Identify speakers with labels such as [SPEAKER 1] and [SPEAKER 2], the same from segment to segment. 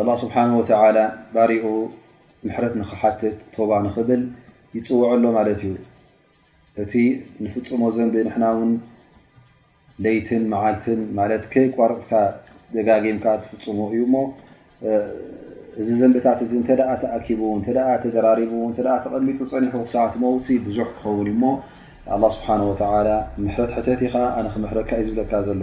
[SPEAKER 1] ኣላህ ስብሓን ወተላ ባሪኡ ምሕረት ንክሓትት ቶባ ንኽብል ይፅውዖ ኣሎ ማለት እዩ እቲ ንፍፅሞ ዘንቢ ንሕና ውን ለይትን መዓልትን ማለት ከይቋርፅካ ደጋጊምካ ትፍፅሙ እዩ እሞ እዚ ዘንብታት እዚ እተ ተኣኪቡ እተ ተደራሪቡ እተ ተቐሚጡ ፀኒሑ ክሰዓት መውሲ ብዙሕ ክኸውን እዩሞ ኣላ ስብሓን ወተላ ምሕረት ሕተት ኢኻ ኣነ ክምሕረካ እዩ ዝብለካ ዘሎ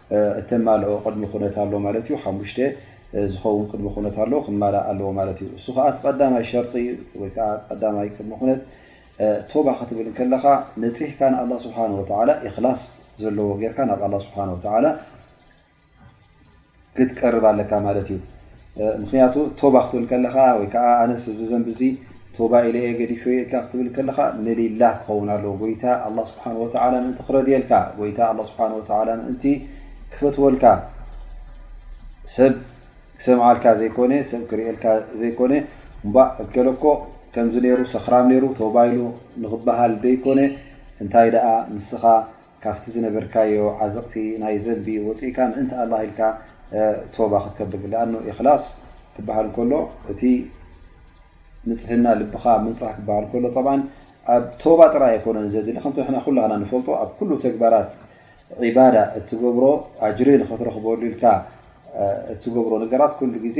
[SPEAKER 1] እተማልኦ ቅድሚ ኩነት ኣሎ ማለት እዩ። ሓሙሽተ ዝኸውን ቅድሚ ኩነት ኣሎ ክማላእ ኣለዎ ማለት እዩ። እሱ ከዓ እቲ ቀዳማይ ሸርጢ ወይ ከዓ ቀዳማይ ቅድሚ ኩነት ቶባ ክትብል እንከለኻ ነፂህካ ንኣላህ ስብሓን ወተዓላ ኢኽላስ ዘለዎ ጌርካ ናብ ኣላህ ስብሓን ወተዓላ ክትቀርብ ኣለካ ማለት እዩ። ምኽንያቱ ቶባ ክትብል ከለኻ ወይ ከዓ ኣነስ እዚ ዘንቢ እዚ ቶባ ኢለ እየ ገዲፈ እየ ኢልካ ክትብል ከለኻ ንሊላህ ክኸውን ኣለዎ ጎይታ ኣላ ስብሓን ወተዓላ ምእንቲ ክረድየልካ ጎይታ ኣላ ስብሓን ወተዓላ ምእንቲ ክፈትወልካ ሰብ ክሰምዓልካ ዘይኮነ ሰብ ክርእልካ ዘይኮነ እባ እከለኮ ከምዚ ነይሩ ሰኽራም ነይሩ ተባይሉ ንኽበሃል ዘይኮነ እንታይ ደኣ ንስኻ ካብቲ ዝነበርካዮ ዓዘቕቲ ናይ ዘንቢ ወጺእካ ምእንቲ ኣላህ ኢልካ ቶባ ክትከብል ለኣኑ ኢኽላስ ክበሃል እንከሎ እቲ ንጽህና ልብኻ ምንጻህ ክበሃል ከሎ ጠብዓን ኣብ ቶባ ጥራይ ኣይኮነን ዘድሊ ከምቲ ንሕና ኩላህና ንፈልጦ ኣብ ኩሉ ተግባራት ዒባዳ እትገብሮ ኣጅሪ ንኸትረኽበሉ ኢልካ እትገብሮ ነገራት ኩሉ ግዜ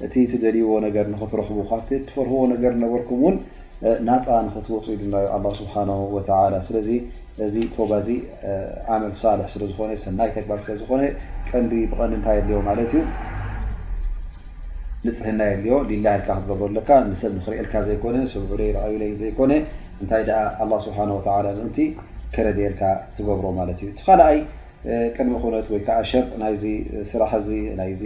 [SPEAKER 1] ነቲ ትደልይዎ ነገር ንኽትረኽቡ ካብቲ እትፈርህዎ ነገር ነበርኩም እውን ናፃ ንኽትወፁ ኢሉናዩ ኣላህ ስብሓነሁ ወተዓላ። ስለዚ እዚ ቶባ እዚ ዓመል ሳልሕ ስለዝኾነ ሰናይ ተግባር ስለዝኾነ ቀንዲ ብቐንዲ እንታይ የድልዮ ማለት እዩ ንፅህና የድልዮ ሊላህ ኢልካ ክትገብሮ ኣለካ ንሰብ ንኽርእየልካ ዘይኮነ ስምዑለይ ረኣዩለይ ዘይኮነ እንታይ ደኣ ኣላህ ስብሓነሁ ወተዓላ ምእንቲ ከረድየልካ ትገብሮ ማለት እዩ እቲ ካልኣይ ቅድሚ ኩነት ወይ ከኣ ሸርጢ ናይዚ ስራሕ እዚ ናይዚ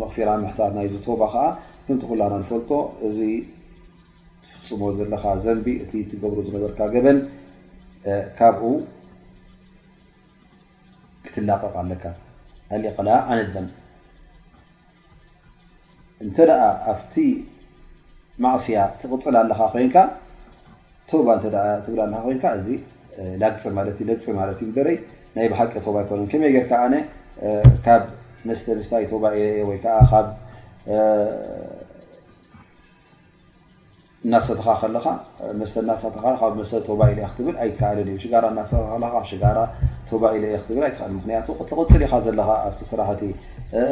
[SPEAKER 1] መቕፊራ ምሕታት ናይዚ ቶባ ከኣ ከምቲ ኩላና ንፈልጦ እዚ ትፍጽሞ ዘለኻ ዘንቢ እቲ ትገብሩ ዝነበርካ ገበን ካብኡ ክትላቐቕ ኣለካ ኣልቕላዕ ኣንደም እንተ ኣብቲ ማዕስያ ትቕፅል ኣለኻ ኮይንካ ቶባ እተ ትብል ኣለካ ኮይንካ እዚ ላግፂ ማለት እዩ ለግፂ ማለት እዩ በረይ ናይ ብሓቂ ቶባ ኣይኮነን ከመይ ጌርካ ኣነ ካብ መስተ ምስታይ ቶባ ኢለ እየ ወይከዓ ካብ እናሰተኻ ከለኻ መስተ እናሰተኻ ከለኻ ካብ መስተ ቶባ ኢለ እየ ክትብል ኣይከኣልን እዩ። ሽጋራ እናሰተኻ ከለኻ ካብ ሽጋራ ቶባ ኢለ እየ ክትብል ኣይትኽእልን። ምክንያቱ ትቕፅል ኢኻ ዘለኻ ኣብቲ ስራሕ እቲ።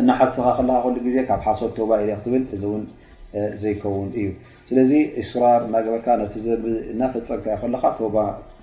[SPEAKER 1] እናሓሰኻ ከለኻ ኩሉ ግዜ ካብ ሓሶት ቶባ ኢለ እየ ክትብል እዚ እውን ዘይከውን እዩ። ስለዚ ኢስራር እናገበርካ ነቲ ዘንቢ እናፈፀምካዮ ከለኻ ቶባ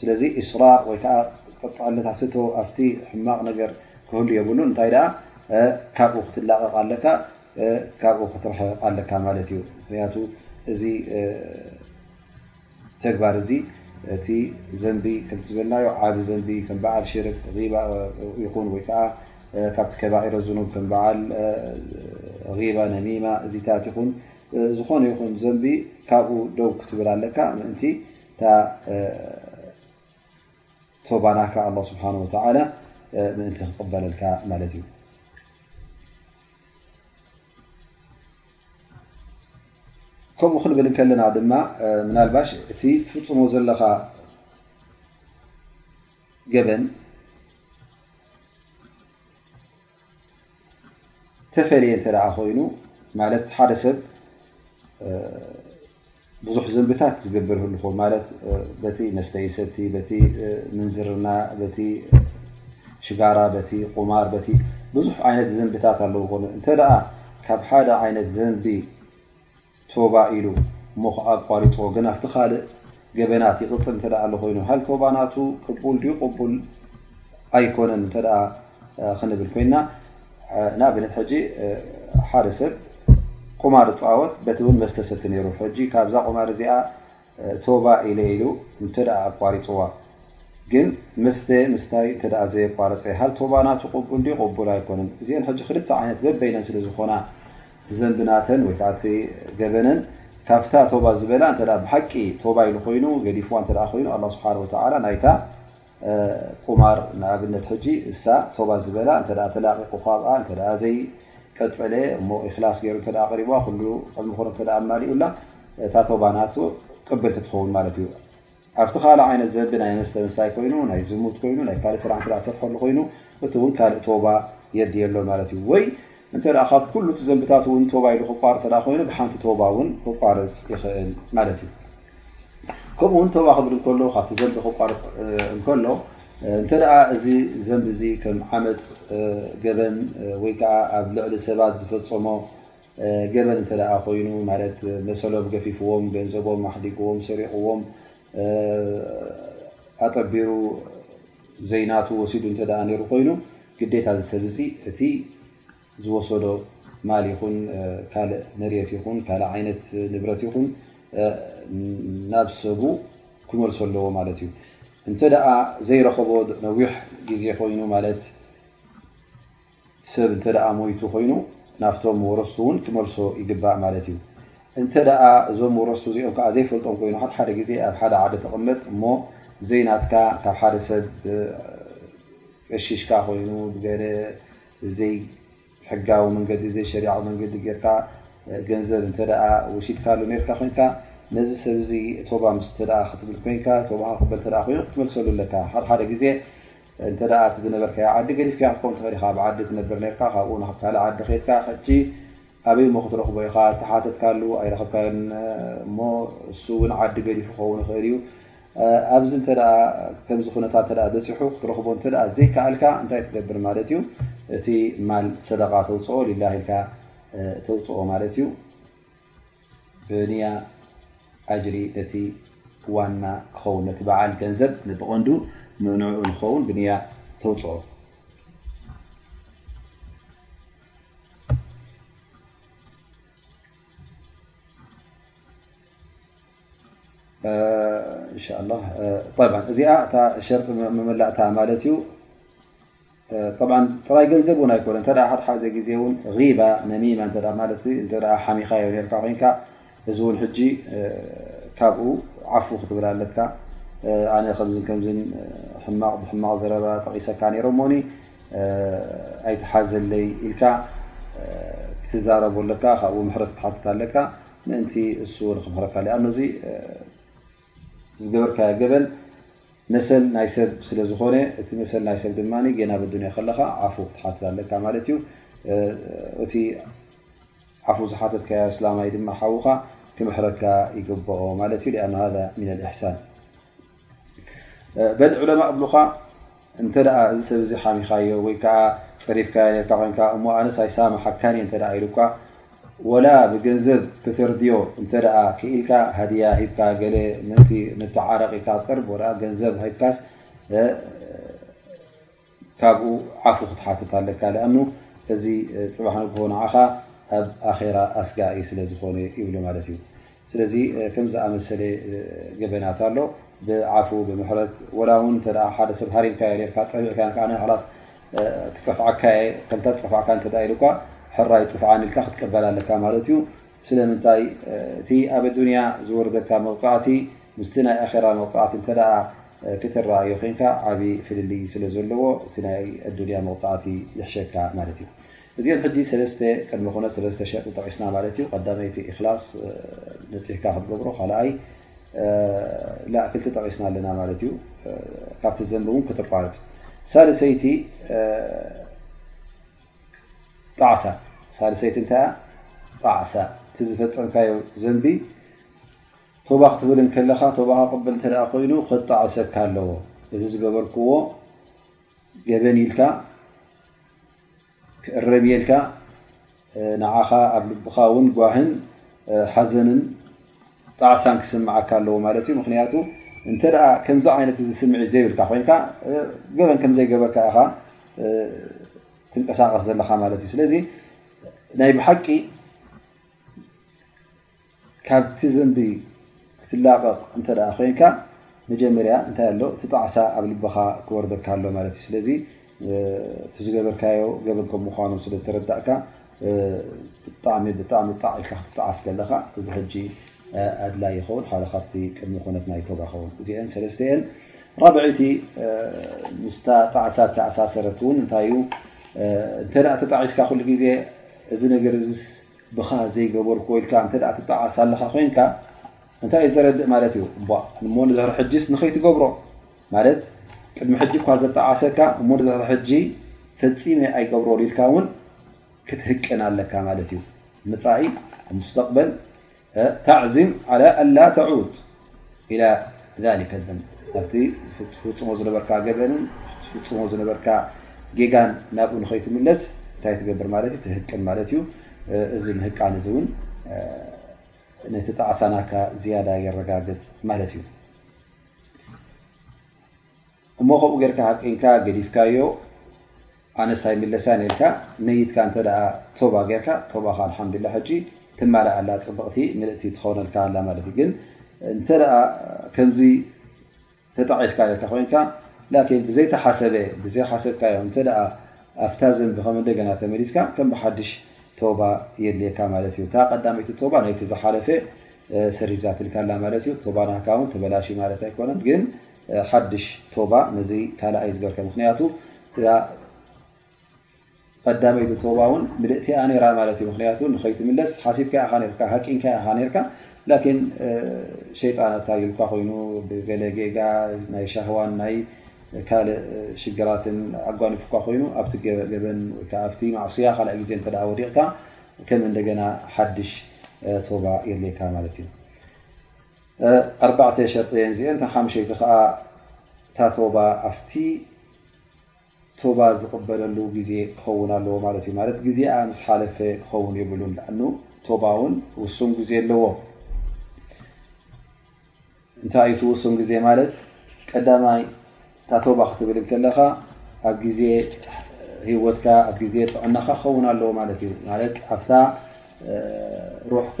[SPEAKER 1] ስለዚ ኢስራር ወይ ከኣ ቀጻልነት ኣብ ፍቶ ኣብቲ ሕማቕ ነገር ክህሉ የብሉን እንታይ ደኣ ካብኡ ክትላቐቕ ኣለካ ካብኡ ክትርሕቕ ኣለካ ማለት እዩ ምክንያቱ እዚ ተግባር እዚ እቲ ዘንቢ ከምቲ ዝበልናዮ ዓብ ዘንቢ ከም በዓል ሽርክ ባ ይኹን ወይ ከዓ ካብቲ ከባዒሮ ዝኑብ ከም በዓል ባ ነሚማ እዚታት ይኹን ዝኾነ ይኹን ዘንቢ ካብኡ ደው ክትብል ኣለካ ምእንቲ እታ ቶባ ናትካ ኣላህ ስብሓን ወተዓላ ምእንቲ ክቕበለልካ ማለት እዩ። ከምኡ ክንብል እንከለና ድማ ምናልባሽ እቲ ትፍፅሞ ዘለኻ ገበን ዝተፈለየ እተ ኮይኑ ማለት ሓደ ሰብ ብዙሕ ዘንብታት ዝገብር ህልኹ ማለት በቲ መስተይ ሰቲ በቲ ምንዝርና በቲ ሽጋራ በቲ ቁማር በቲ ብዙሕ ዓይነት ዘንብታት ኣለዉ ኾኑ እንተ ካብ ሓደ ዓይነት ዘንቢ ቶባ ኢሉ እሞ ከኣ ኣቋሪጽዎ ግን ኣብቲ ካልእ ገበናት ይቅጽል እንተ ኣሎ ኮይኑ ሃል ቶባ ናቱ ቅቡል ድዩ ቅቡል ኣይኮነን እንተ ክንብል ኮይና ንኣብነት ሕጂ ሓደ ሰብ ቁማር ዝጻወት በቲ እውን መስተሰቲ ነይሩ ሕጂ ካብዛ ቁማር እዚኣ ቶባ ኢለ ኢሉ እንተ ኣቋሪጽዋ ግን መስተ ምስታይ እንተ ዘየቋረጸ ሃል ቶባ ናቱ ቅቡል ድዩ ቅቡል ኣይኮነን እዚኤን ሕጂ ክልተ ዓይነት በበይነን ስለ ዝኾና እቲ ዘንቢ ናተን ወይ ከዓ እቲ ገበነን ካብታ ቶባ ዝበላ እንተ ብሓቂ ቶባ ኢሉ ኮይኑ ገዲፍዋ እንተ ኮይኑ ኣላ ስብሓን ወተዓላ ናይታ ቁማር ንኣብነት ሕጂ እሳ ቶባ ዝበላ እንተ ተላቂቁ ካብኣ እንተ ዘይቀፀለ እሞ ኢክላስ ገይሩ እንተ ቀሪብዋ ኩሉ ቅድሚ ኩኑ እንተ ኣማሊኡላ እታ ቶባ ናቱ ቅብልቲ ትኸውን ማለት እዩ። ኣብቲ ካልእ ዓይነት ዘንቢ ናይ መስተ ምስታይ ኮይኑ ናይ ዝሙት ኮይኑ ናይ ካልእ ስራሕ እንተ ዝሰርሐሉ ኮይኑ እቲ እውን ካልእ ቶባ የድልየሎ ማለት እዩ። ወይ እንተ ካብ ኩሉ እቲ ዘንብታት እውን ቶባ ኢሉ ክቋርፅ እተ ኮይኑ ብሓንቲ ቶባ እውን ክቋርፅ ይኽእል ማለት እዩ። ከምኡ ውን ቶባ ክብል እንከሎ ካብቲ ዘንቢ ክቋርፅ እንከሎ እንተ እዚ ዘንቢ እዚ ከም ዓመፅ ገበን ወይ ከዓ ኣብ ልዕሊ ሰባት ዝፈፀሞ ገበን እተ ኮይኑ ማለት መሰሎም ገፊፍዎም፣ ገንዘቦም ኣሕዲግዎም፣ ሰሪቕዎም፣ ኣጠቢሩ ዘይናቱ ወሲዱ እንተ ነሩ ኮይኑ ግዴታ እዚ ሰብ እዚ እቲ ዝወሰዶ ማል ይኹን ካልእ መሬት ይኹን ካልእ ዓይነት ንብረት ይኹን ናብ ሰቡ ክመልሶ ኣለዎ ማለት እዩ እንተ ዘይረኸቦ ነዊሕ ግዜ ኮይኑ ማለት እቲ ሰብ እንተደኣ ሞይቱ ኮይኑ ናብቶም ወረስቱ እውን ክመልሶ ይግባእ ማለት እዩ። እንተደኣ እዞም ወረስቱ እዚኦም ከኣ ዘይፈልጦም ኮይኑ ሓደ ሓደ ግዜ ኣብ ሓደ ዓዲ ትቕመጥ እሞ ዘይናትካ ካብ ሓደ ሰብ ቀሺሽካ ኮይኑ ብገለ ዘይሕጋዊ መንገዲ ዘይሸሪዓዊ መንገዲ ጌርካ ገንዘብ እንተደኣ ወሲድካሉ ኔርካ ኮይንካ ነዚ ሰብ እዚ ቶባ ምስ እንተደኣ ክትብል ኮይንካ ቶባኻ ክቕበል እንተደኣ ኮይኑ ክትመልሰሉ ኣለካ። ሓደ ሓደ ግዜ እንተ እቲ ዝነበርካዮ ዓዲ ገዲፍካዮ ክትከውን ትኽእል ኢኻ። ኣብ ዓዲ ትነብር ኔርካ ካብኡ ናብ ካልእ ዓዲ ከድካ ሕጂ ኣበይ እሞ ክትረኽቦ ኢኻ እንተሓተትካሉ ኣይረኸብካዮን እሞ እሱ እውን ዓዲ ገዲፉ ክኸውን ይኽእል እዩ። ኣብዚ እንተ ከምዚ ኩነታት እተ በፂሑ ክትረኽቦ እንተ ዘይከኣልካ እንታይ ትገብር ማለት እዩ እቲ ማል ሰደቃ ተውፅኦ ሊላሂ ኢልካ ተውፅኦ ማለት እዩ። ብንያ ኣጅሪ እቲ ዋና ክኸውን ነቲ በዓል ገንዘብ ንብቐንዱ ንንዕኡ ንክኸውን ብንያ ተውፅኦ እዚኣ እታ ሸርጢ መመላእታ ማለት እዩ ጠብዓ ጥራይ ገንዘብ ውን ኣይኮነ እተ ሓሓደ ግዜ ውን ሪባ ነሚማ እተ ሓሚኻዮ ነርካ ኮንካ እዚ እውን ሕጂ ካብኡ ዓፉ ክትብል ኣለካ ኣነ ከምዝን ከምዝን ሕማቕ ብሕማቕ ዘረባ ጠቒሰካ ነይሮ ሞኒ ኣይትሓዘለይ ኢልካ ክትዛረቡ ኣለካ ካብኡ ምሕረት ክትሓትት ኣለካ ምእንቲ እሱ ንክምሕረካ ኣ ዝገበርካዮ ገበን መሰል ናይ ሰብ ስለ ዝኾነ እቲ መሰል ናይ ሰብ ድማ ገና ኣብ ኣዱንያ ከለኻ ዓፉ ክትሓትት ኣለካ ማለት እዩ። እቲ ዓፉ ዝሓተትካዮ ኣስላማይ ድማ ሓውኻ ክምሕረካ ይግበኦ ማለት እዩ። ሊኣኑ ሃዛ ሚነል ኢሕሳን በል ዑለማእ እብሉኻ። እንተ እዚ ሰብ እዚ ሓሚኻዮ ወይ ከኣ ጸሪፍካዮ ኔርካ ኮንካ እሞ ኣነስ ኣይሳማሓካን እየ እንተ ኢሉካ ወላ ብገንዘብ ከተርድዮ እንተ ክኢልካ ሃድያ ሂብካ ገለ ምእንቲ መተዓረቂ ካብ ቅርብ ወላ ገንዘብ ሂብካስ ካብኡ ዓፉ ክትሓትት ኣለካ ለኣኑ እዚ ጽባሕ ንግሆ ንዓኻ ኣብ ኣኼራ ኣስጋኢ ስለ ዝኾነ ይብሉ ማለት እዩ። ስለዚ ከም ዝኣመሰለ ገበናት ኣሎ ብዓፉ ብምሕረት ወላ እውን እተ ሓደ ሰብ ሃሪምካዮ ርካ ፀቢዕካ ከ ላስ ክፀፍዓካ እየ ከምታ ዝፀፋዕካ እተ ኢሉ እኳ ሕራይ ፅፍዓኒ ኢልካ ክትቀበል ኣለካ ማለት እዩ ስለምንታይ እቲ ኣብ ኣዱንያ ዝወርደካ መቕፃዕቲ ምስቲ ናይ ኣራ መቕፃዕቲ እተ ክትረኣዮ ኮንካ ዓብይ ፍልልይ ስለ ዘለዎ እቲ ናይ ኣዱንያ መቕፃዕቲ ይሕሸካ ማለት እዩ እዚኤን ሕጂ ሰለስተ ቅድመ ኩነት ሰለስተ ሸርጢ ጠቂስና ማለት እዩ ቀዳመይቲ ኢክላስ ነጺህካ ክትገብሮ ካልኣይ ላእ ክልቲ ጠቂስና ኣለና ማለት እዩ ካብቲ ዘንቢ እውን ክትቋርጽ ሳልሰይቲ ጣዕሳ ሳልሰይቲ እንታይ ጣዕሳ እቲ ዝፈጸምካዮ ዘንቢ ቶባ ክትብል እንከለኻ ቶባ ክቅብል እንተ ኮይኑ ክጣዕሰካ ኣለዎ እዚ ዝገበርክዎ ገበን ኢልካ ክእረምየልካ ንዓኻ ኣብ ልብኻ ውን ጓህን ሓዘንን ጣዕሳን ክስምዓካ ኣለዎ ማለት እዩ ምክንያቱ እንተ ከምዚ ዓይነት እዚ ስምዒት ዘይብልካ ኮይንካ ገበን ከምዘይገበርካ ኢኻ ትንቀሳቀስ ዘለካ ማለት እዩ ስለዚ ናይ ብሓቂ ካብቲ ዝንቢ ክትላቐቕ እንተ ኮይንካ መጀመርያ እንታይ ኣሎ እቲ ጣዕሳ ኣብ ልብኻ ክወርደካ ኣሎ ማለት እዩ ስለዚ እቲ ዝገበርካዮ ገበን ከም ምኳኑ ስለዝተረዳእካ ብጣዕሚ ብጣዕሚ ጣዕ ኢልካ ክትጣዓስ ከለኻ እዚ ሕጂ ኣድላይ ይኸውን ሓደ ካብቲ ቅድሚ ኩነት ናይ ቶባ ይኸውን እዚአን ሰለስተ እየን ራብዐይቲ ምስታ ጣዕሳ ተኣሳሰረት እውን እንታይ እዩ እንተ ተጣዒስካ ኩሉ ግዜ እዚ ነገር እዚ ብኻ ዘይገበርኩዎ ኢልካ እንተ ትጣዓስ ኣለኻ ኮይንካ እንታይ እዩ ዘረድእ ማለት እዩ እባ እሞ ንድሕሪ ሕጂስ ንኸይትገብሮ ማለት ቅድሚ ሕጂ እኳ ዘጣዓሰካ እሞ ንድሕሪ ሕጂ ፈፂመ ኣይገብሮ ኢልካ እውን ክትህቅን ኣለካ ማለት እዩ መፃኢ ሙስተቅበል ታዕዚም ዓላ ኣላ ተዑድ ኢላ ዛሊከ ደም ኣብቲ ትፍፅሞ ዝነበርካ ገበንን ትፍፅሞ ዝነበርካ ጌጋን ናብኡ ንኸይትምለስ እንታይ ትገብር ማለት እዩ ትህቅን ማለት እዩ እዚ ምህቃን እዚ እውን ነቲ ጣዕሳናካ ዝያዳ የረጋግፅ ማለት እዩ እሞ ከምኡ ጌርካ ሃቂንካ ገዲፍካዮ ኣነስ ኣይምለሳን ኢልካ ነይትካ እንተ ቶባ ጌርካ ቶባኻ ኣልሓምዱላ ሕጂ ትማላእ ኣላ ፅብቕቲ ምልእቲ ትኸውነልካ ኣላ ማለት እዩ ግን እንተ ከምዚ ተጣዒስካ ጌርካ ኮይንካ ላኪን ብዘይተሓሰበ ብዘይሓሰብካዮ እንተ ኣብታ ዘንቢ ከም እንደገና ተመሊስካ ከም ብሓድሽ ቶባ የድልየካ ማለት እዩ እታ ቀዳመይቲ ቶባ ናይቲ ዝሓለፈ ሰሪዛትልካ ኣላ ማለት እዩ ቶባ ናህካ እውን ተበላሽ ማለት ኣይኮነን ግን ሓድሽ ቶባ ነዚ ካልኣይ ዝገርከ ምክንያቱ እዛ ቀዳመይቲ ቶባ እውን ምልእቲኣ ነራ ማለት እዩ ምክንያቱ ንከይትምለስ ሓሲብካ ኢካ ነርካ ሃቂንካ ኢካ ነርካ ላኪን ሸይጣን ኣታልልካ ኮይኑ ብገለ ጌጋ ናይ ሻህዋን ናይ ካልእ ሽግራትን ኣጓኒፉካ ኮይኑ ኣብቲ ገበን ወይከዓ ኣብቲ ማዕስያ ካልኣይ ግዜ እንተ ወዲቕካ ከም እንደገና ሓድሽ ቶባ የድልየካ ማለት እዩ ኣርባዕተ ሸርጢ እየን እዚኤን እታ ሓምሸይቲ ከኣ እታ ቶባ ኣብቲ ቶባ ዝቕበለሉ ግዜ ክኸውን ኣለዎ ማለት እዩ ማለት ግዜኣ ምስ ሓለፈ ክኸውን የብሉን ዳኣኑ ቶባ ውን ውሱን ግዜ ኣለዎ እንታይ እዩ ትውሱን ግዜ ማለት ቀዳማይ እታ ቶባ ክትብል እንከለኻ ኣብ ግዜ ሂወትካ ኣብ ግዜ ጥዕናኻ ክኸውን ኣለዎ ማለት እዩ ማለት ኣብታ ሩሕካ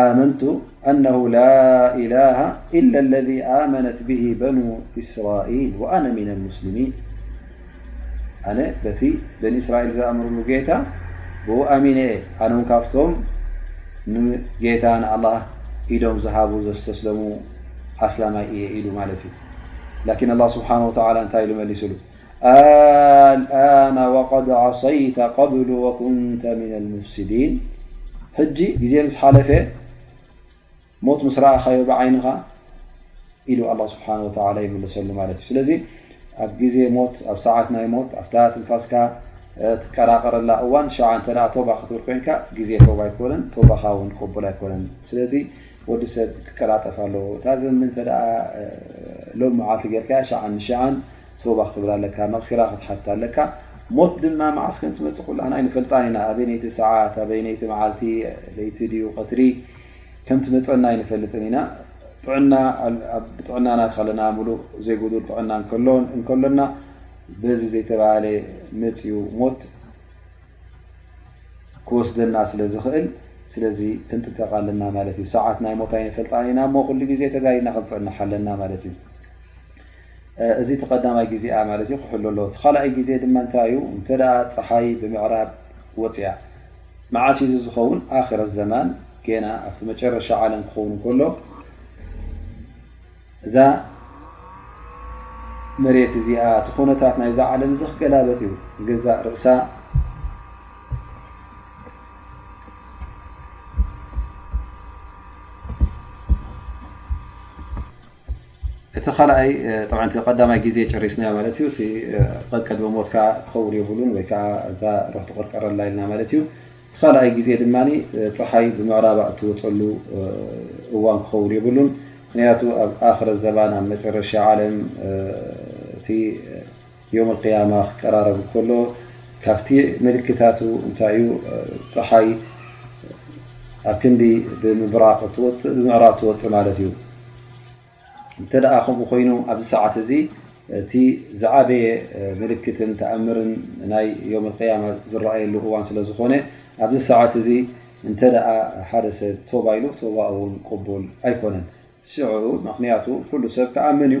[SPEAKER 1] ኣመንቱ ኣነሁ ላኢላሃ ኢላ ለዚ ኣመነት ብሂ በኑ እስራኢል ወኣነ ምነ ልሙስልሚን ኣነ በቲ በኒ እስራኤል ዝኣምንሉ ጌታ ብኡ ኣሚነ እየ ኣነ ውን ካብቶም ንጌታ ንኣላ ኢዶም ዝሃቡ ዘስተስለሙ ኣስላማይ እየ ኢሉ ማለት እዩ ላኪን ኣላ ስብሓን ወተላ እንታይ ኢሉ መሊስሉ ኣልኣነ ወቀድ ዓሰይተ ቀብሉ ወኩንተ ምነ ልሙፍሲዲን ሕጂ ግዜ ምስ ሓለፈ ሞት ምስ ረኣኻዮ ብዓይንኻ ኢሉ ኣላ ስብሓን ወተላ ይምልሰሉ ማለት እዩ ስለዚ ኣብ ግዜ ሞት ኣብ ሰዓት ናይ ሞት ኣብታ ትንፋስካ ትቀራቀረላ እዋን ሸዓ እተ ቶባ ክትብል ኮይንካ ግዜ ቶባ ኣይኮነን ቶባኻ ውን ቅቡል ኣይኮነን ስለዚ ወዲ ሰብ ክቀላጠፍ ኣለዎ እታ ዘንቢ እተ ሎም መዓልቲ ጌርካያ ሸዓ ንሸዓን ቶባ ክትብል ኣለካ መቕፊራ ክትሓት ኣለካ ሞት ድማ መዓስ ከም ትመፅእ ኩላና ኣይንፈልጣን ኢና ኣበይነይቲ ሰዓት ኣበይነይቲ መዓልቲ ለይቲ ድዩ ቀትሪ ከም ትመፀና ኣይንፈልጥን ኢና ጥዕና ኣብጥዕናና ከለና ምሉእ ዘይጉዱል ጥዕና ከሎ እንከሎና በዚ ዘይተባሃለ መፅኡ ሞት ክወስደና ስለ ዝኽእል ስለዚ ክንጥቀቃ ኣለና ማለት እዩ ሰዓት ናይ ሞት ኣይንፈልጣን ኢና እሞ ኩሉ ግዜ ተጋይድና ክንፀንሕ ኣለና ማለት እዩ እዚ እቲ ቀዳማይ ግዜኣ ማለት እዩ ክሕሎ ኣለዎ። እቲ ካልኣይ ግዜ ድማ እንታይ እዩ እንተ ጸሓይ ብምዕራብ ወጺኣ መዓስ እዩ ዝኸውን ኣክረት ዘማን ገና ኣብቲ መጨረሻ ዓለም ክኸውን እንከሎ እዛ መሬት እዚኣ እቲ ኩነታት ናይዛ ዓለም እዚ ክገላበጥ እዩ ንገዛእ ርእሳ እቲ ካልኣይ ጠብዓ እቲ ቀዳማይ ግዜ ጨሪስናዮ ማለት እዩ እቲ ቐቅድሚ ሞትካ ክኸውን የብሉን ወይ ከዓ እታ ሩሕ ትቕርቀረላ ኢልና ማለት እዩ እቲ ካልኣይ ግዜ ድማ ፀሓይ ብምዕራባ እትወፀሉ እዋን ክኸውን የብሉን ምክንያቱ ኣብ ኣክረ ዘባን ኣብ መጨረሻ ዓለም እቲ ዮም ኣልቅያማ ክቀራረብ ከሎ ካብቲ ምልክታቱ እንታይ እዩ ፀሓይ ኣብ ክንዲ ብምብራቕ እትወፅእ ብምዕራብ ትወፅእ ማለት እዩ እንተ ከምኡ ኮይኑ ኣብዚ ሰዓት እዚ እቲ ዝዓበየ ምልክትን ተኣምርን ናይ ዮም ኣልቅያማ ዝረኣየሉ እዋን ስለ ዝኾነ ኣብዚ ሰዓት እዚ እንተ ሓደ ሰብ ቶባ ኢሉ ቶባኡ ውን ቅቡል ኣይኮነን ሽዑ ምክንያቱ ኩሉ ሰብ ክኣምን እዩ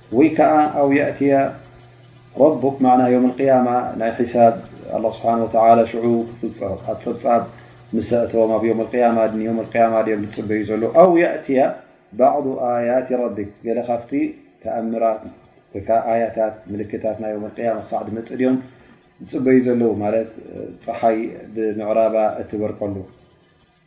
[SPEAKER 1] ወይ ከኣ ኣው የእትየ ረቡክ ማዕና የውም ኣልቅያማ ናይ ሒሳብ ኣላህ ስብሓን ወተዓላ ሽዑ ክጽብጸብ ጸብጻብ ምስ ኣእተዎም ኣብ የውም ኣልቅያማ ንየውም ኣልቅያማ ድዮም ዝጽበዩ ዘለዉ ኣው የእትየ ባዕዱ ኣያት ረቢክ ገለ ካብቲ ተኣምራት ወይ ከዓ ኣያታት ምልክታት ናይ የውም ኣልቅያማ ክሳዕ ድመጽእ ድዮም ዝጽበዩ ዘለዉ ማለት ፀሓይ ብምዕራባ እትበርቀሉ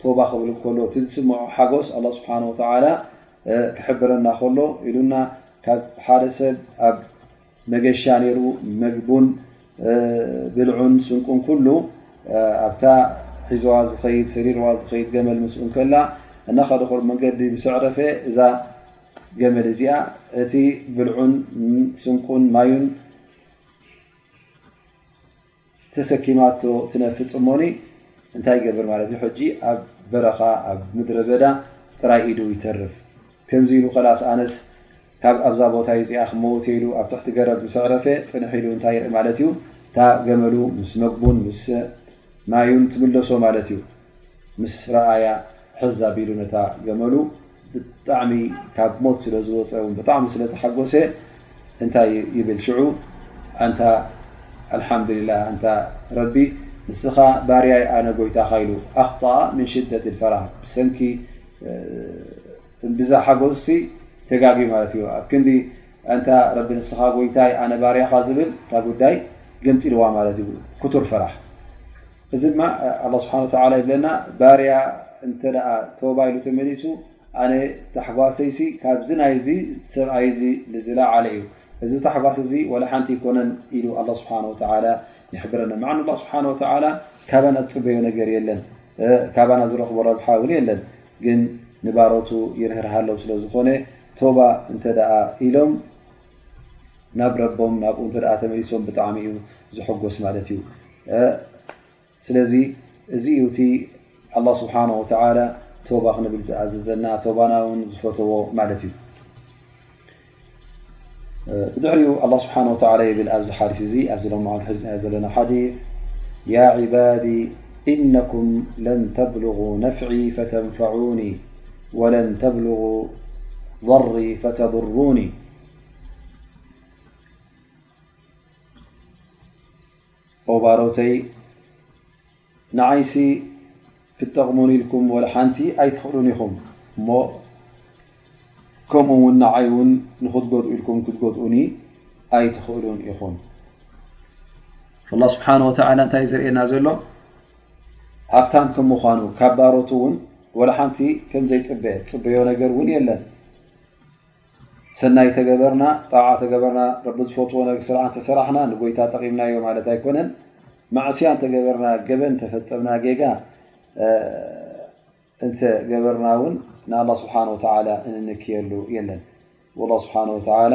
[SPEAKER 1] ቶባ ክብል ከሎ እቲ ዝስምዖ ሓጎስ ኣላህ ስብሓን ወተዓላ ክሕብረና ከሎ ኢሉና ካብ ሓደ ሰብ ኣብ መገሻ ነይሩ መግቡን ብልዑን ስንቁን ኩሉ ኣብታ ሒዞዋ ዝኸይድ ሰሪርዋ ዝኸይድ ገመል ምስ እንከላ እናኸደ ከሉ መንገዲ ምስ ኣዕረፈ እዛ ገመል እዚኣ እቲ ብልዑን ስንቁን ማዩን ተሰኪማቶ ትነፍጽ እሞኒ እንታይ ይገብር ማለት እዩ ሕጂ ኣብ በረኻ ኣብ ምድረ በዳ ጥራይ ኢዱ ይተርፍ ከምዚ ኢሉ ከላስ ኣነስ ካብ ኣብዛ ቦታ እዚኣ ክመውት ኢሉ ኣብ ትሕቲ ገረብ ምስ ኣዕረፈ ጽንሕ ኢሉ እንታይ ይርኢ ማለት እዩ እታ ገመሉ ምስ መግቡን ምስ ማዩን ትምለሶ ማለት እዩ ምስ ረኣያ ሕዝ ኣቢሉ ነታ ገመሉ ብጣዕሚ ካብ ሞት ስለ ዝወፀ ውን ብጣዕሚ ስለ ተሓጎሰ እንታይ ይብል ሽዑ ኣንታ ኣልሓምዱሊላህ ኣንታ ረቢ ንስኻ ባርያይ ኣነ ጎይታኻ ኢሉ ኣኽጠኣ ምን ሽደት ልፈራህ ብሰንኪ እምብዛ ሓጎዝሲ ተጋግዩ ማለት እዩ ኣብ ክንዲ ኣንታ ረቢ ንስኻ ጎይታይ ኣነ ባርያኻ ዝብል እታ ጉዳይ ገምጢልዋ ማለት እዩ ክቱር ፈራሕ እዚ ድማ ኣላህ ስብሓን ወተዓላ ይብለና ባርያ እንተ ደኣ ቶባ ኢሉ ተመሊሱ ኣነ ታሕጓሰይሲ ካብዚ ናይዚ ሰብኣይ እዚ ንዝለዓለ እዩ እዚ ታሕጓሰ እዚ ወላ ሓንቲ ኣይኮነን ኢሉ ኣላህ ስብሓን ወተዓላ ይሕብረና ማዓ ኣላህ ስብሓን ወተዓላ ካባና ዝፅበዮ ነገር የለን ካባና ዝረኽቦ ረብሓ እውን የለን ግን ንባሮቱ ይርህርሃሎም ስለ ዝኾነ ቶባ እንተ ደኣ ኢሎም ናብ ረቦም ናብኡ እንተ ተመሊሶም ብጣዕሚ እዩ ዝሕጎስ ማለት እዩ ስለዚ እዚ እዩ እቲ ኣላ ስብሓን ወተላ ቶባ ክንብል ዝኣዘዘና ቶባና ውን ዝፈተዎ ማለት እዩ ብድሕሪኡ ኣላ ስብሓን ወተላ ይብል ኣብዚ ሓዲስ እዚ ኣብዚ ሎ መዓልቲ ሕዝናዮ ዘለና ሓዲ ያ ዕባዲ እነኩም ለን ተብልغ ነፍዒ ፈተንፈዑኒ ወለን ተብሉጉ ضሪ ፈተضሩኒ ኦ ባሮተይ ንዓይሲ ክትጠቕሙኒ ኢልኩም ወላ ሓንቲ ኣይትኽእሉን ኢኹም እሞ ከምኡ ውን ንዓይ ውን ንክትጎድኡ ኢልኩም ክትጎድኡኒ ኣይትኽእሉን ኢኹም ኣላ ስብሓን ወተላ እንታይ እዩ ዘርእየና ዘሎ ሃብታም ከም ምዃኑ ካብ ባሮቱ ውን ወላ ሓንቲ ከም ዘይጽበ ጽበዮ ነገር ውን የለን ሰናይ ተገበርና ጣዓ ተገበርና ረቢ ዝፈትዎ ነገ ስራሕ እንተ ሰራሕና ንጎይታ ጠቒምናዮ ማለት ኣይኮነን ማዕስያ እንተ ገበርና ገበን ተፈጸምና ጌጋ እንተ ገበርና ውን ንኣላ ስብሓን ወተዓላ እንንክየሉ የለን ወላ ስብሓን ወተዓላ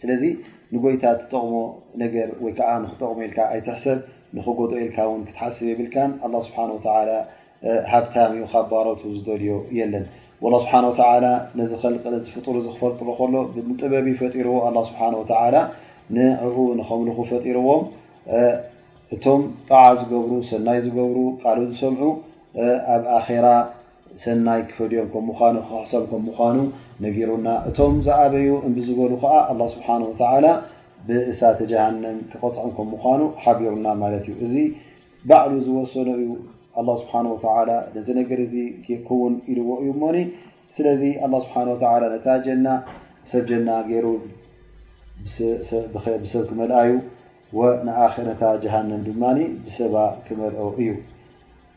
[SPEAKER 1] ስለዚ ንጎይታ ትጠቕሞ ነገር ወይ ከዓ ንክጠቕሞ ኢልካ ኣይትሕሰብ ንክጎድኦ ኢልካ ውን ክትሓስብ የብልካን ኣላ ስብሓን ወተዓላ ሃብታም እዩ ካብ ባሮቱ ዝደልዮ የለን ወላ ስብሓን ወተዓላ ነዚ ከልቂ ነዚ ፍጡር እዚ ክፈልጥሮ ከሎ ብጥበብ እዩ ፈጢርዎ ኣላ ስብሓን ወተዓላ ንዕኡ ንከምልኹ ፈጢርዎም እቶም ጣዓ ዝገብሩ ሰናይ ዝገብሩ ቃሉ ዝሰምዑ ኣብ ኣኼራ ሰናይ ክፈድዮም ከም ምዃኑ ክኽሕሶም ከም ምዃኑ ነጊሩና። እቶም ዝኣበዩ እምቢ ዝበሉ ከኣ ኣላህ ስብሓነሁ ወተዓላ ብእሳተ ጀሃነም ክቐጽዖም ከም ምዃኑ ሓቢሩና ማለት እዩ። እዚ ባዕሉ ዝወሰኖ እዩ። ኣላህ ስብሓነሁ ወተዓላ ነዚ ነገር እዚ ክውን ኢልዎ እዩ እሞኒ ስለዚ ኣላህ ስብሓነሁ ወተዓላ ነታ ጀና ሰብ ጀና ገይሩ ብሰብ ክመልኣ እዩ። ወንኣኽ ነታ ጀሃነም ድማ ብሰባ ክመልኦ እዩ።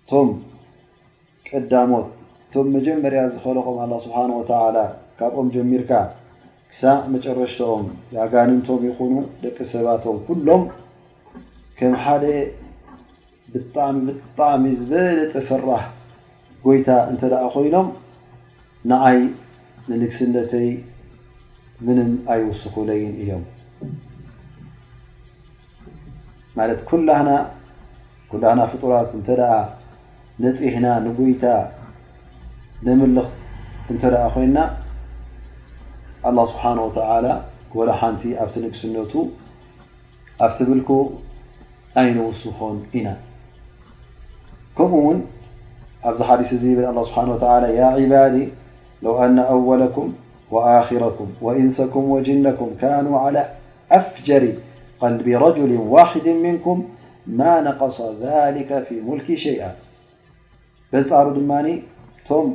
[SPEAKER 1] እቶም ቀዳሞት እቶም መጀመርያ ዝኸለቖም ኣላ ስብሓን ወተላ ካብኦም ጀሚርካ ክሳዕ መጨረሽተኦም ኣጋንንቶም ይኹኑ ደቂ ሰባቶም ኩሎም ከም ሓደ ብጣዕሚ ብጣዕሚ ዝበለፀ ፈራህ ጎይታ እንተ ደኣ ኮይኖም ንዓይ ንንግስነተይ ምንም ኣይውስኹለይን እዮም ማለት ኩላህና ኩላህና ፍጡራት እንተ ነፂህና ንጉይታ ነምልኽ እንተ ኮይና ኣላ ስብሓን ወተላ ወላ ሓንቲ ኣብቲ ንግስነቱ ኣብቲ ብልኩ ኣይንውስኮን ኢና ከምኡ ውን ኣብዚ ሓዲስ እዚ ይብል ኣ ስብሓ ያ ዕባዲ ለው ኣና ኣወለኩም ወኣኪረኩም ወእንሰኩም ወጅነኩም ካኑ ላ ኣፍጀሪ ቐልቢ ረጁሊን ዋሒዲን ሚንኩም ማ ነቐሰ ዛሊከ ፊ ሙልኪ ሸይኣ በንጻሩ ድማ እቶም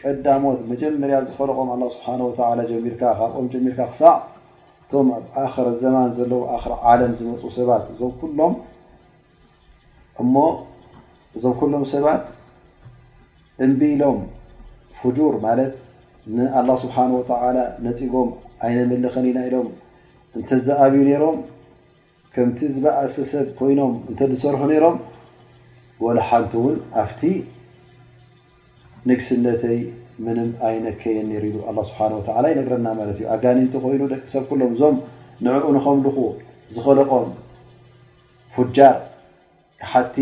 [SPEAKER 1] ቀዳሞት መጀመርያ ዝኸለቖም ኣላ ስብሓን ወተዓላ ጀሚርካ ካብኦም ጀሚርካ ክሳዕ እቶም ኣብ ኣኽረ ዘማን ዘለዉ ኣኽረ ዓለም ዝመፁ ሰባት እዞም ኩሎም እሞ እዞም ኩሎም ሰባት እምቢ ኢሎም ፍጁር ማለት ንኣላህ ስብሓን ወተዓላ ነፂጎም ኣይነምልኽን ኢና ኢሎም እንተዝኣብዩ ነይሮም ከምቲ ዝበኣሰ ሰብ ኮይኖም እንተዝሰርሑ ነይሮም ወላ ሓንቲ እውን ኣብቲ ንግስነተይ ምንም ኣይነከየን ነይሩ ኢሉ ኣላ ስብሓን ወተዓላ ይነግረና ማለት እዩ ኣጋኒንቲ ኮይኑ ደቂ ሰብ ኩሎም እዞም ንዕኡ ንኸምልኹ ዝኸለቖም ፉጃር ከሓድቲ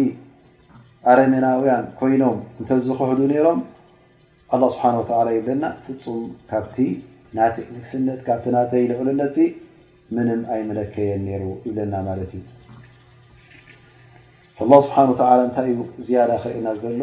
[SPEAKER 1] ኣረሜናውያን ኮይኖም እንተዝኽሕዱ ነይሮም ኣላ ስብሓን ወተላ ይብለና ፍፁም ካብቲ ናተይ ንግስነት ካብቲ ናተይ ልዕልነትዚ ምንም ኣይምለከየን ነይሩ ይብለና ማለት እዩ ላ ስብሓን ወተላ እንታይ እዩ ዝያዳ ክርእየና ዘሎ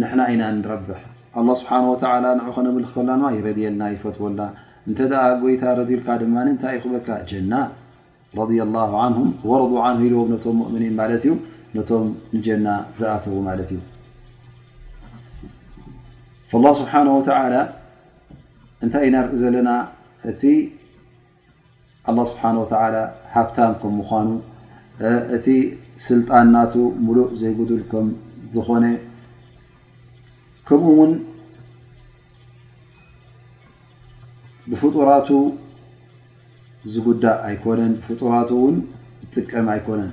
[SPEAKER 1] ንሕና ኢና ንረብሕ ኣላህ ስብሓን ወተዓላ ንዑ ከነምልኽ ከሎና ድማ ይረድየልና ይፈትወልና እንተ ደኣ ጎይታ ረድዩልካ ድማ እንታይ እዩ ክበካ ጀና ረድየ ላሁ ዓንሁም ወረዱ ዓንሁ ኢልዎም ነቶም ሙእምኒን ማለት እዩ ነቶም ንጀና ዝኣተዉ ማለት እዩ ላህ ስብሓን ወተዓላ እንታይ ኢና ንርኢ ዘለና እቲ ኣላህ ስብሓን ወተዓላ ሃብታም ከም ምዃኑ እቲ ስልጣን ናቱ ሙሉእ ዘይጉዱል ከም ዝኾነ ከምኡ ውን ብፍጡራቱ ዝጉዳእ ኣይኮነን ብፍጡራቱ ውን ዝጥቀም ኣይኮነን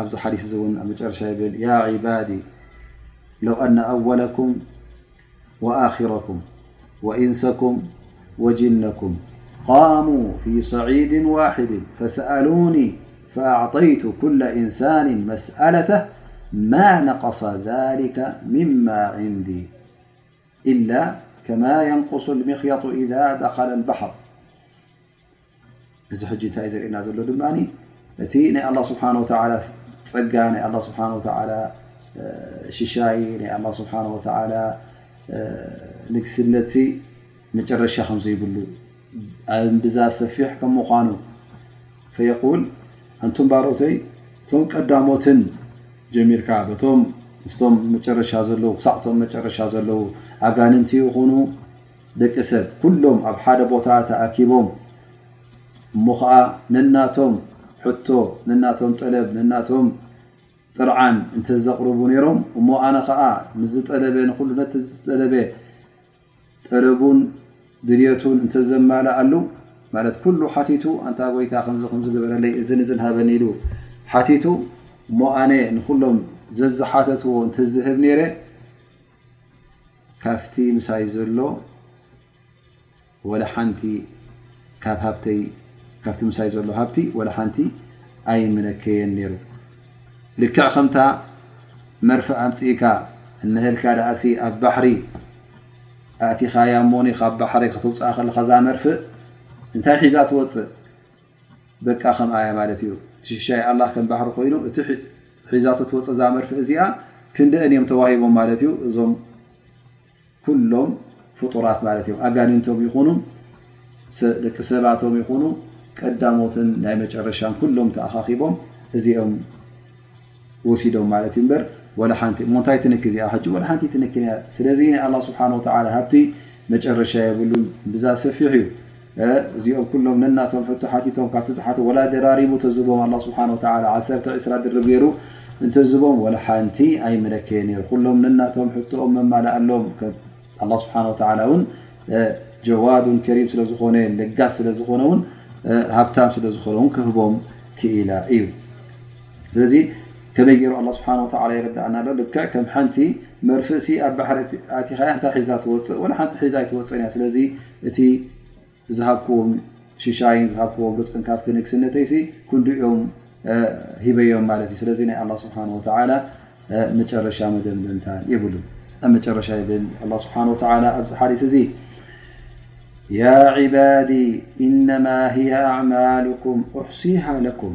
[SPEAKER 1] ኣዚ ሓዲ ን ጨረሻ ብ لو أن أولكم وآخركم وإنسكم وجنكم قاموا في صعيد واحد فسألوني فأعطيت كل إنسان مسألته ما نقص ذلك مما عندي إلا كما ينقص المخيط إذا دخل البحر እዚ ሕጂ እንታይ እዩ ዘርእየና ዘሎ ድማ እቲ ናይ ኣላ ስብሓን ወተላ ፀጋ ናይ ኣላ ስብሓን ወተላ ሽሻይ ናይ ኣላ ስብሓን ወተላ ንግስነት መጨረሻ ከምዘይብሉ ብዛ ሰፊሕ ከም ምኳኑ ፈየቁል ኣንቱም ባሮተይ እቶም ቀዳሞትን ጀሚርካ በቶም ምስቶም መጨረሻ ዘለዉ ክሳዕቶም መጨረሻ ዘለዉ ኣጋንንቲ ይኹኑ ደቂ ሰብ ኩሎም ኣብ ሓደ ቦታ ተኣኪቦም እሞ ኸኣ ነናቶም ሕቶ ነናቶም ጠለብ ነናቶም ጥርዓን እንተዘቕርቡ ነይሮም እሞ ኣነ ኸኣ ንዝጠለበ ንኹሉ ነቲ ዝጠለበ ጠለቡን ድልየቱን እንተዘማልኣሉ ማለት ኩሉ ሓቲቱ ኣንታ ጎይታ ከምዚ ከምዚ ግበረለይ እዝን እዝን ሃበኒ ኢሉ ሓቲቱ እሞ ኣነ ንኹሎም ዘዝሓተትዎ እንተዝህብ ነይረ ካፍቲ ምሳይ ዘሎ ወላሓንቲ ካብ ሃብተይ ካፍቲ ምሳይ ዘሎ ሃብቲ ወላሓንቲ ኣይምነከየን ነይሩ ልክዕ ከምታ መርፍእ ኣምፅእካ እነሀልካ ደኣሲ ኣብ ባሕሪ ኣእቲኻያ ሞኒ ካብ ባሕሪ ክትውፅኣ ከለካ ዛመርፍእ እንታይ ሒዛ ትወፅእ በቃ ከምኣ እያ ማለት እዩ እቲ ሽሻይ ኣላ ከም ባሕሪ ኮይኑ እቲ ሒዛቶ ትወፅ እዛ መርፍእ እዚኣ ክንደእን እዮም ተዋሂቦም ማለት እዩ እዞም ኩሎም ፍጡራት ማለት እዮም ኣጋኒንቶም ይኹኑ ደቂ ሰባቶም ይኹኑ ቀዳሞትን ናይ መጨረሻን ኩሎም ተኣኻኺቦም እዚኦም ወሲዶም ማለት እዩ እምበር ዋላ ሓንቲ እሞ እንታይ ትንኪ እዚኣ ሕጂ ዋላ ሓንቲ ኣይትንክን እያ ስለዚ ናይ ኣላህ ስብሓን ወተዓላ ሃብቲ መጨረሻ የብሉን ብዛ ሰፊሕ እዩ እዚኦም ኩሎም ነናቶም ሕቶ ሓቲቶም ካብቲ ዝሓቶ ወላ ደራሪቡ ተዝቦም ኣላህ ስብሓን ወተዓላ ዓሰርተ ዕስራ ድርብ ገይሩ እንተዝቦም ዋላ ሓንቲ ኣይመለከየ ነይሩ ኩሎም ነናቶም ሕቶኦም መማልኣሎም ኣላህ ስብሓን ወተዓላ እውን ጀዋዱን ከሪም ስለ ዝኾነ ለጋስ ስለ ዝኾነ እውን ሃብታም ስለ ዝኾነ እውን ክህቦም ክኢላ እዩ ስለዚ ከመይ ገይሩ ኣላ ስብሓን ወተላ የረዳእና ዶ ልክዕ ከም ሓንቲ መርፍእሲ ኣብ ባሕሪ ኣቲኻያ እንታይ ሒዛ ትወፅእ ወላ ሓንቲ ሒዛ ኣይትወፅእን እያ ስለዚ እቲ ዝሃብክዎም ሽሻይን ዝሃብክዎም ርፅቅን ካብቲ ንግስነተይሲ ክንዲኦም ሂበዮም ማለት እዩ ስለዚ ናይ ኣላ ስብሓን ወተላ መጨረሻ መደምደምታ የብሉን ኣብ መጨረሻ ይብል ኣላ ስብሓን ወተላ ኣብዚ ሓዲስ እዚ ያ ዕባዲ ኢነማ ህያ ኣዕማልኩም ኣሕሲሃ ለኩም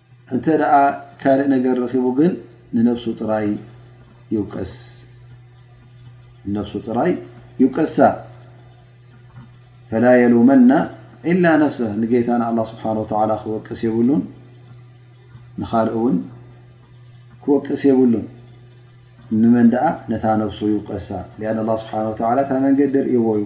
[SPEAKER 1] እንተ ካልእ ነገር ረኺቡ ግን ንነብሱ ጥራይ ይውቀሳ ፈላ የሉመና ኢላ ነፍሰ ንጌታ ንኣላ ስብሓ ወላ ክወቅስ የብሉን ንካልእ እውን ክወቅስ የብሉን ንመን ደኣ ነታ ነብሱ ይውቀሳ ስብሓ እታ መንገዲ ርእዎ እዩ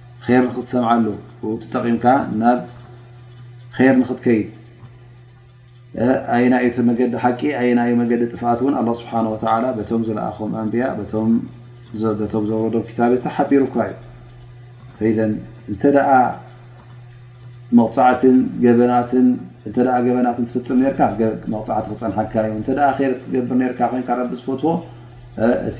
[SPEAKER 1] ኼር ንኽትሰምዓሉ ብኡ ተጠቒምካ ናብ ኼር ንኽትከይድ ኣየናይ እቲ መገዲ ሓቂ ኣየናይ መገዲ ጥፍኣት እውን ኣላ ስብሓን ወተዓላ በቶም ዝለኣኾም ኣንብያ በቶም ዘውረዶም ክታብት ተሓቢሩካ እዩ ፈኢዘን እንተ መቕፃዕትን ገበናትን እተ ገበናትን ትፍፅም ነርካ መቕፃዕቲ ክፀንሓካ እዩ እተ ር ትገብር ነርካ ኮይንካ ረቢ ዝፈትዎ እቲ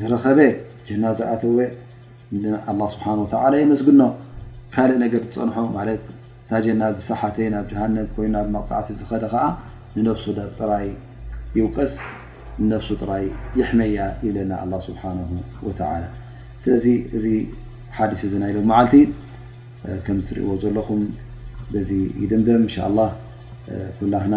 [SPEAKER 1] ዝረኸበ ጀና ዝኣተወ ንኣላህ ስብሓን ወተዓላ የመስግኖ ካልእ ነገር ዝፀንሖ ማለት እታ ጀና ዝሰሓተ ናብ ጀሃነብ ኮይኑ ናብ መቕፃዕቲ ዝኸደ ከዓ ንነብሱ ጥራይ ይውቀስ ንነብሱ ጥራይ ይሕመያ ይብለና ኣላ ስብሓን ወተዓላ ስለዚ እዚ ሓዲስ እዚ ናይ ሎም መዓልቲ ከምዝትሪእዎ ዘለኹም በዚ ይድምደም እንሻ ላ ኩላህና